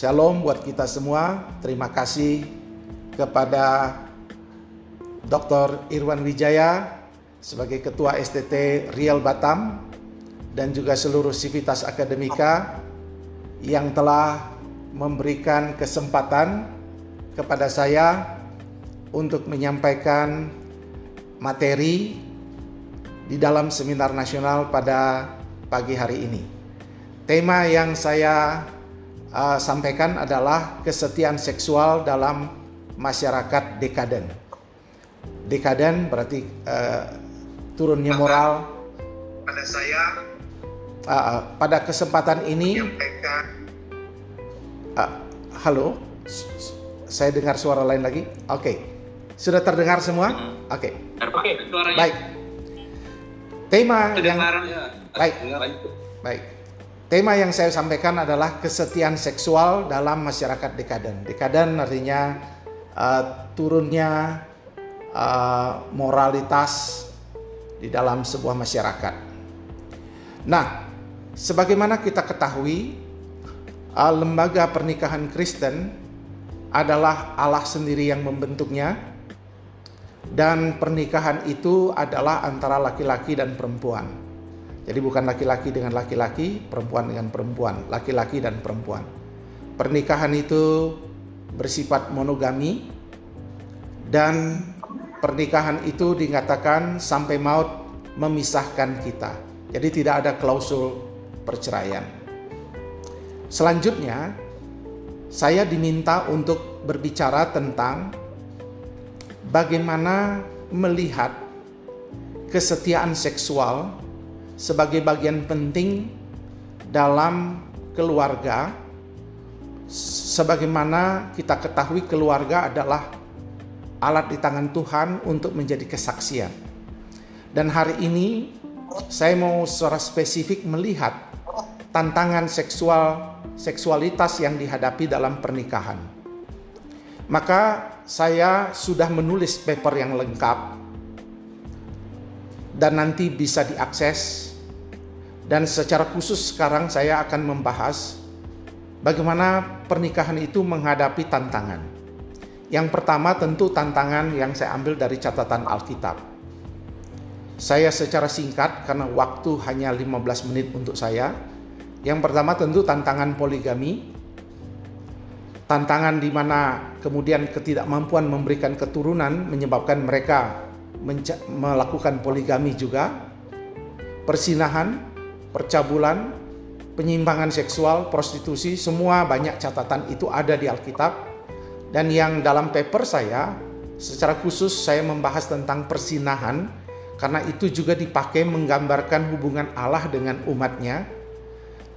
Shalom buat kita semua. Terima kasih kepada Dr. Irwan Wijaya sebagai Ketua STT Riel Batam dan juga seluruh Sivitas Akademika yang telah memberikan kesempatan kepada saya untuk menyampaikan materi di dalam seminar nasional pada pagi hari ini. Tema yang saya uh, sampaikan adalah kesetiaan seksual dalam masyarakat dekaden. Dekaden berarti uh, turunnya moral. Pada saya uh, uh, pada kesempatan ini, uh, halo, saya dengar suara lain lagi. Oke, okay. sudah terdengar semua? Oke. Okay. Oke, okay. baik. Tema yang ya. baik, baik. Tema yang saya sampaikan adalah kesetiaan seksual dalam masyarakat dekaden. Dekaden artinya uh, turunnya uh, moralitas di dalam sebuah masyarakat. Nah, sebagaimana kita ketahui, uh, lembaga pernikahan Kristen adalah Allah sendiri yang membentuknya dan pernikahan itu adalah antara laki-laki dan perempuan. Jadi bukan laki-laki dengan laki-laki, perempuan dengan perempuan, laki-laki dan perempuan. Pernikahan itu bersifat monogami dan pernikahan itu dikatakan sampai maut memisahkan kita. Jadi tidak ada klausul perceraian. Selanjutnya, saya diminta untuk berbicara tentang bagaimana melihat kesetiaan seksual sebagai bagian penting dalam keluarga sebagaimana kita ketahui keluarga adalah alat di tangan Tuhan untuk menjadi kesaksian. Dan hari ini saya mau secara spesifik melihat tantangan seksual seksualitas yang dihadapi dalam pernikahan. Maka saya sudah menulis paper yang lengkap dan nanti bisa diakses. Dan secara khusus sekarang saya akan membahas bagaimana pernikahan itu menghadapi tantangan. Yang pertama tentu tantangan yang saya ambil dari catatan Alkitab. Saya secara singkat karena waktu hanya 15 menit untuk saya. Yang pertama tentu tantangan poligami, tantangan di mana kemudian ketidakmampuan memberikan keturunan menyebabkan mereka melakukan poligami juga, persinahan, percabulan, penyimpangan seksual, prostitusi, semua banyak catatan itu ada di Alkitab. Dan yang dalam paper saya, secara khusus saya membahas tentang persinahan, karena itu juga dipakai menggambarkan hubungan Allah dengan umatnya.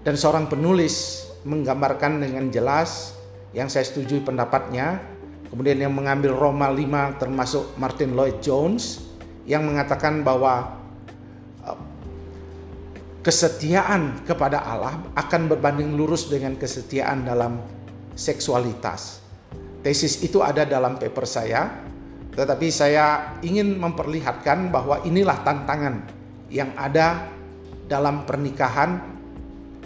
Dan seorang penulis menggambarkan dengan jelas yang saya setuju pendapatnya. Kemudian yang mengambil Roma 5 termasuk Martin Lloyd Jones yang mengatakan bahwa kesetiaan kepada Allah akan berbanding lurus dengan kesetiaan dalam seksualitas. Tesis itu ada dalam paper saya, tetapi saya ingin memperlihatkan bahwa inilah tantangan yang ada dalam pernikahan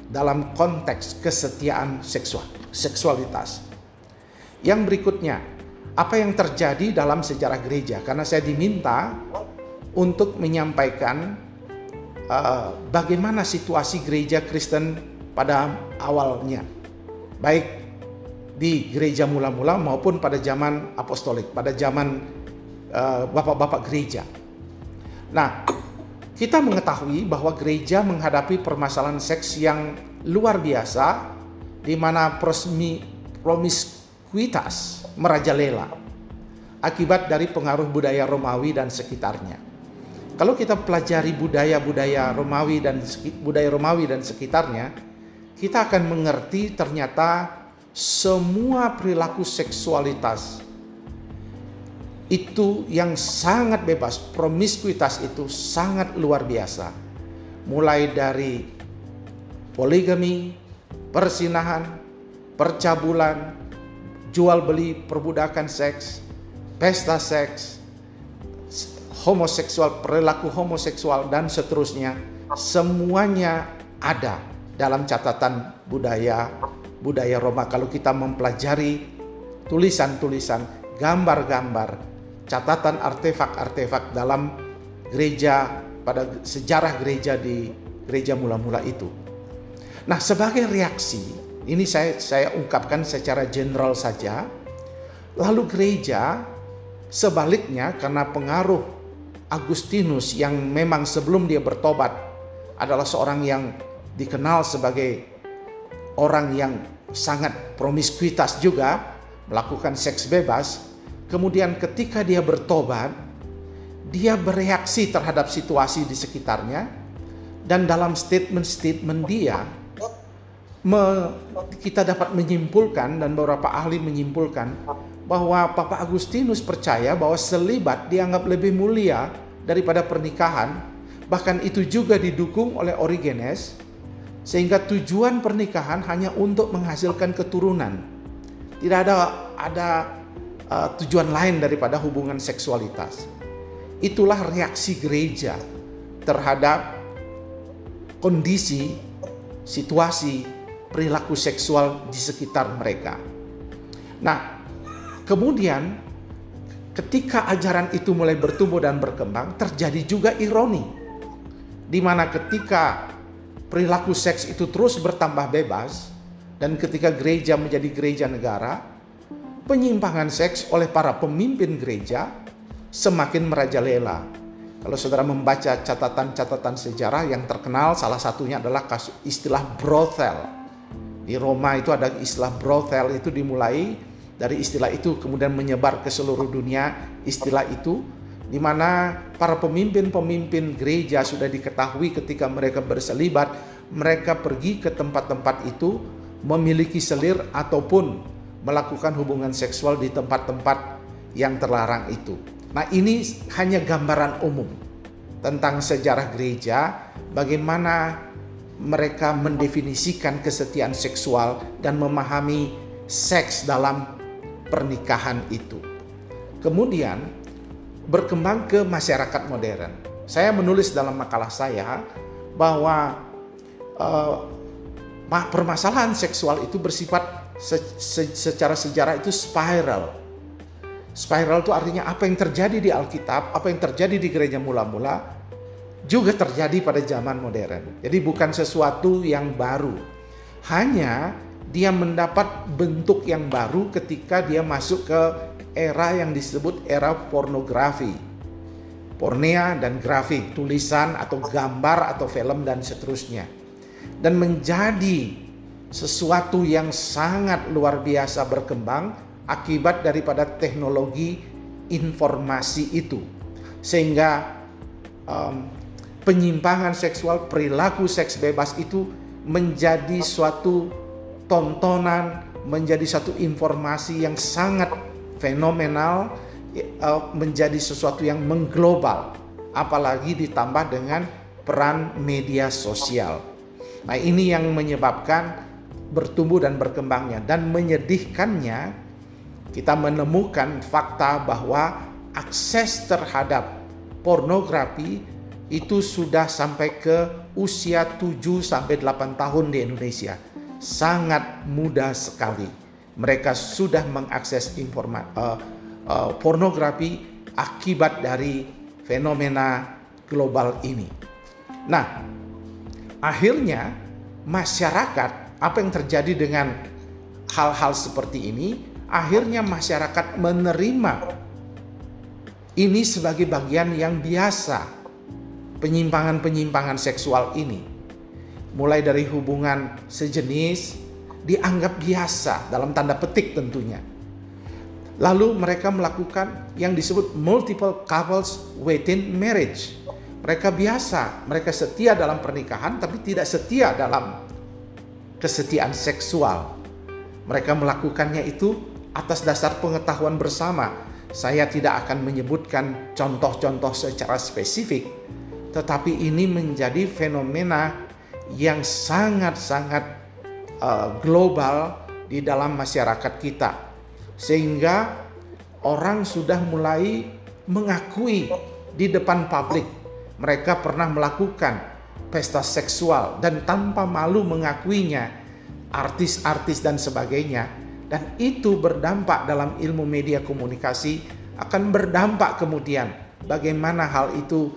dalam konteks kesetiaan seksual, seksualitas. Yang berikutnya, apa yang terjadi dalam sejarah gereja? Karena saya diminta untuk menyampaikan uh, bagaimana situasi gereja Kristen pada awalnya, baik di gereja mula-mula maupun pada zaman apostolik, pada zaman uh, bapak-bapak gereja. Nah, kita mengetahui bahwa gereja menghadapi permasalahan seks yang luar biasa di mana promiskuitas merajalela akibat dari pengaruh budaya Romawi dan sekitarnya. Kalau kita pelajari budaya-budaya Romawi dan budaya Romawi dan sekitarnya, kita akan mengerti ternyata semua perilaku seksualitas itu yang sangat bebas, promiskuitas itu sangat luar biasa. Mulai dari poligami, persinahan, percabulan, jual beli, perbudakan seks, pesta seks, homoseksual, perilaku homoseksual dan seterusnya, semuanya ada dalam catatan budaya budaya Roma kalau kita mempelajari tulisan-tulisan, gambar-gambar, catatan artefak-artefak dalam gereja pada sejarah gereja di gereja mula-mula itu. Nah, sebagai reaksi, ini saya saya ungkapkan secara general saja. Lalu gereja sebaliknya karena pengaruh Agustinus yang memang sebelum dia bertobat adalah seorang yang dikenal sebagai orang yang sangat promiskuitas juga, melakukan seks bebas. Kemudian ketika dia bertobat, dia bereaksi terhadap situasi di sekitarnya dan dalam statement-statement dia me, kita dapat menyimpulkan dan beberapa ahli menyimpulkan bahwa Papa Agustinus percaya bahwa selibat dianggap lebih mulia daripada pernikahan bahkan itu juga didukung oleh Origenes sehingga tujuan pernikahan hanya untuk menghasilkan keturunan tidak ada ada uh, tujuan lain daripada hubungan seksualitas itulah reaksi gereja terhadap kondisi situasi perilaku seksual di sekitar mereka. Nah, kemudian ketika ajaran itu mulai bertumbuh dan berkembang, terjadi juga ironi. Di mana ketika perilaku seks itu terus bertambah bebas dan ketika gereja menjadi gereja negara, penyimpangan seks oleh para pemimpin gereja semakin merajalela. Kalau saudara membaca catatan-catatan sejarah yang terkenal, salah satunya adalah kasus istilah brothel di Roma itu ada istilah brothel itu dimulai dari istilah itu kemudian menyebar ke seluruh dunia istilah itu di mana para pemimpin-pemimpin gereja sudah diketahui ketika mereka berselibat mereka pergi ke tempat-tempat itu memiliki selir ataupun melakukan hubungan seksual di tempat-tempat yang terlarang itu. Nah, ini hanya gambaran umum tentang sejarah gereja bagaimana mereka mendefinisikan kesetiaan seksual dan memahami seks dalam pernikahan itu. Kemudian berkembang ke masyarakat modern. Saya menulis dalam makalah saya bahwa uh, permasalahan seksual itu bersifat se se secara sejarah itu spiral. Spiral itu artinya apa yang terjadi di Alkitab, apa yang terjadi di gereja mula-mula juga terjadi pada zaman modern. Jadi bukan sesuatu yang baru. Hanya dia mendapat bentuk yang baru ketika dia masuk ke era yang disebut era pornografi. Pornea dan grafik, tulisan atau gambar atau film dan seterusnya. Dan menjadi sesuatu yang sangat luar biasa berkembang akibat daripada teknologi informasi itu. Sehingga um, penyimpangan seksual, perilaku seks bebas itu menjadi suatu tontonan, menjadi satu informasi yang sangat fenomenal, eh, menjadi sesuatu yang mengglobal, apalagi ditambah dengan peran media sosial. Nah, ini yang menyebabkan bertumbuh dan berkembangnya dan menyedihkannya kita menemukan fakta bahwa akses terhadap pornografi itu sudah sampai ke usia 7 sampai 8 tahun di Indonesia. Sangat mudah sekali. Mereka sudah mengakses informa uh, uh, pornografi akibat dari fenomena global ini. Nah, akhirnya masyarakat apa yang terjadi dengan hal-hal seperti ini? Akhirnya masyarakat menerima ini sebagai bagian yang biasa penyimpangan-penyimpangan seksual ini. Mulai dari hubungan sejenis dianggap biasa dalam tanda petik tentunya. Lalu mereka melakukan yang disebut multiple couples within marriage. Mereka biasa, mereka setia dalam pernikahan tapi tidak setia dalam kesetiaan seksual. Mereka melakukannya itu atas dasar pengetahuan bersama. Saya tidak akan menyebutkan contoh-contoh secara spesifik, tetapi ini menjadi fenomena yang sangat-sangat uh, global di dalam masyarakat kita, sehingga orang sudah mulai mengakui di depan publik mereka pernah melakukan pesta seksual dan tanpa malu mengakuinya artis-artis dan sebagainya. Dan itu berdampak dalam ilmu media komunikasi akan berdampak kemudian bagaimana hal itu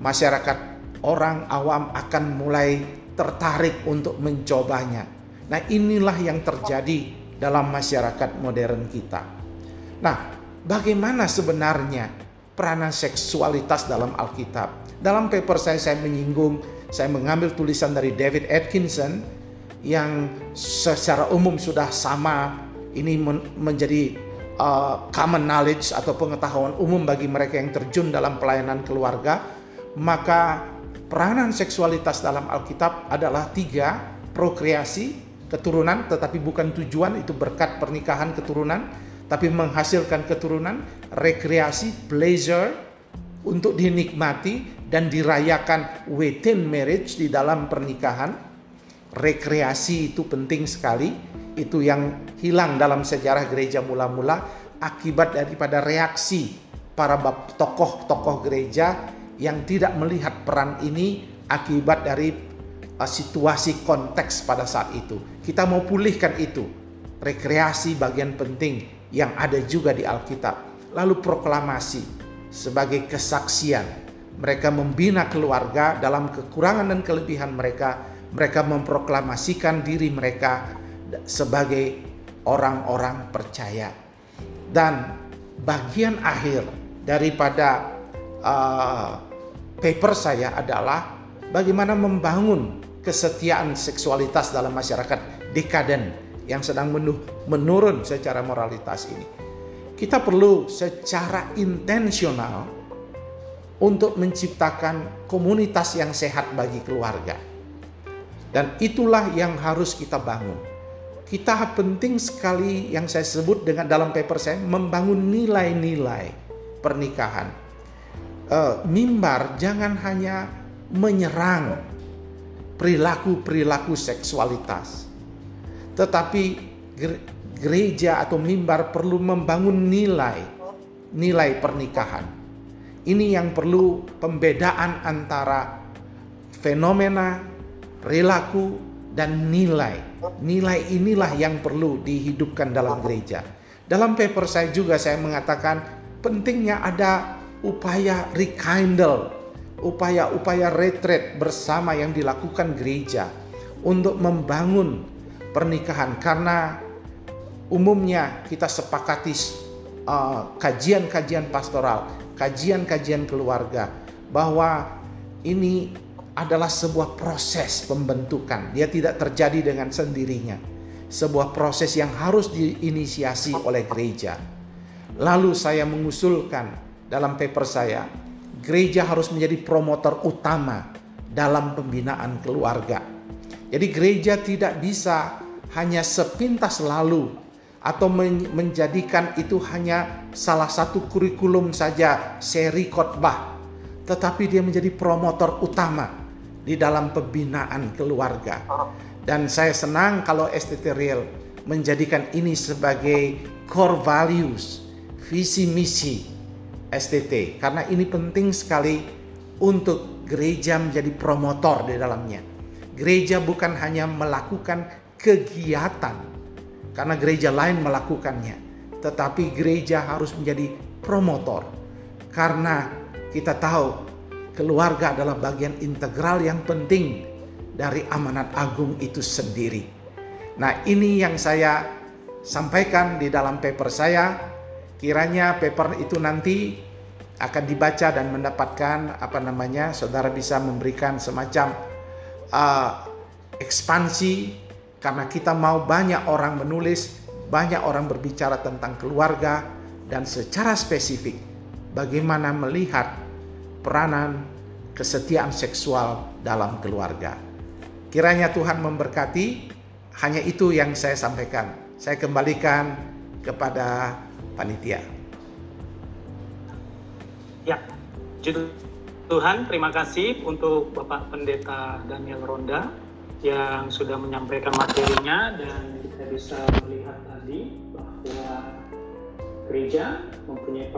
masyarakat orang awam akan mulai tertarik untuk mencobanya. Nah, inilah yang terjadi dalam masyarakat modern kita. Nah, bagaimana sebenarnya peranan seksualitas dalam Alkitab? Dalam paper saya saya menyinggung, saya mengambil tulisan dari David Atkinson yang secara umum sudah sama ini men menjadi uh, common knowledge atau pengetahuan umum bagi mereka yang terjun dalam pelayanan keluarga, maka peranan seksualitas dalam Alkitab adalah tiga, prokreasi, keturunan, tetapi bukan tujuan itu berkat pernikahan keturunan, tapi menghasilkan keturunan, rekreasi, pleasure, untuk dinikmati dan dirayakan within marriage di dalam pernikahan. Rekreasi itu penting sekali itu yang hilang dalam sejarah gereja mula-mula akibat daripada reaksi para tokoh-tokoh gereja yang tidak melihat peran ini akibat dari uh, situasi konteks pada saat itu. Kita mau pulihkan itu. Rekreasi bagian penting yang ada juga di Alkitab. Lalu proklamasi sebagai kesaksian. Mereka membina keluarga dalam kekurangan dan kelebihan mereka. Mereka memproklamasikan diri mereka sebagai orang-orang percaya. Dan bagian akhir daripada uh, paper saya adalah bagaimana membangun kesetiaan seksualitas dalam masyarakat dekaden yang sedang menurun secara moralitas ini. Kita perlu secara intensional untuk menciptakan komunitas yang sehat bagi keluarga. Dan itulah yang harus kita bangun kita penting sekali yang saya sebut dengan dalam paper saya membangun nilai-nilai pernikahan. Uh, mimbar jangan hanya menyerang perilaku-perilaku seksualitas, tetapi gereja atau mimbar perlu membangun nilai nilai pernikahan. Ini yang perlu pembedaan antara fenomena, perilaku, dan nilai. Nilai inilah yang perlu dihidupkan dalam gereja. Dalam paper saya juga saya mengatakan pentingnya ada upaya rekindle, upaya-upaya retreat bersama yang dilakukan gereja untuk membangun pernikahan karena umumnya kita sepakati uh, kajian-kajian pastoral, kajian-kajian keluarga bahwa ini adalah sebuah proses pembentukan. Dia tidak terjadi dengan sendirinya. Sebuah proses yang harus diinisiasi oleh gereja. Lalu saya mengusulkan dalam paper saya, gereja harus menjadi promotor utama dalam pembinaan keluarga. Jadi gereja tidak bisa hanya sepintas lalu atau menjadikan itu hanya salah satu kurikulum saja seri khotbah tetapi dia menjadi promotor utama di dalam pembinaan keluarga. Dan saya senang kalau STT Real menjadikan ini sebagai core values, visi misi STT karena ini penting sekali untuk gereja menjadi promotor di dalamnya. Gereja bukan hanya melakukan kegiatan karena gereja lain melakukannya, tetapi gereja harus menjadi promotor karena kita tahu keluarga adalah bagian integral yang penting dari amanat agung itu sendiri. Nah, ini yang saya sampaikan di dalam paper saya. Kiranya paper itu nanti akan dibaca dan mendapatkan apa namanya, saudara bisa memberikan semacam uh, ekspansi karena kita mau banyak orang menulis, banyak orang berbicara tentang keluarga dan secara spesifik bagaimana melihat peranan kesetiaan seksual dalam keluarga. Kiranya Tuhan memberkati, hanya itu yang saya sampaikan. Saya kembalikan kepada panitia. Ya, Tuhan terima kasih untuk Bapak Pendeta Daniel Ronda yang sudah menyampaikan materinya dan kita bisa melihat tadi bahwa gereja mempunyai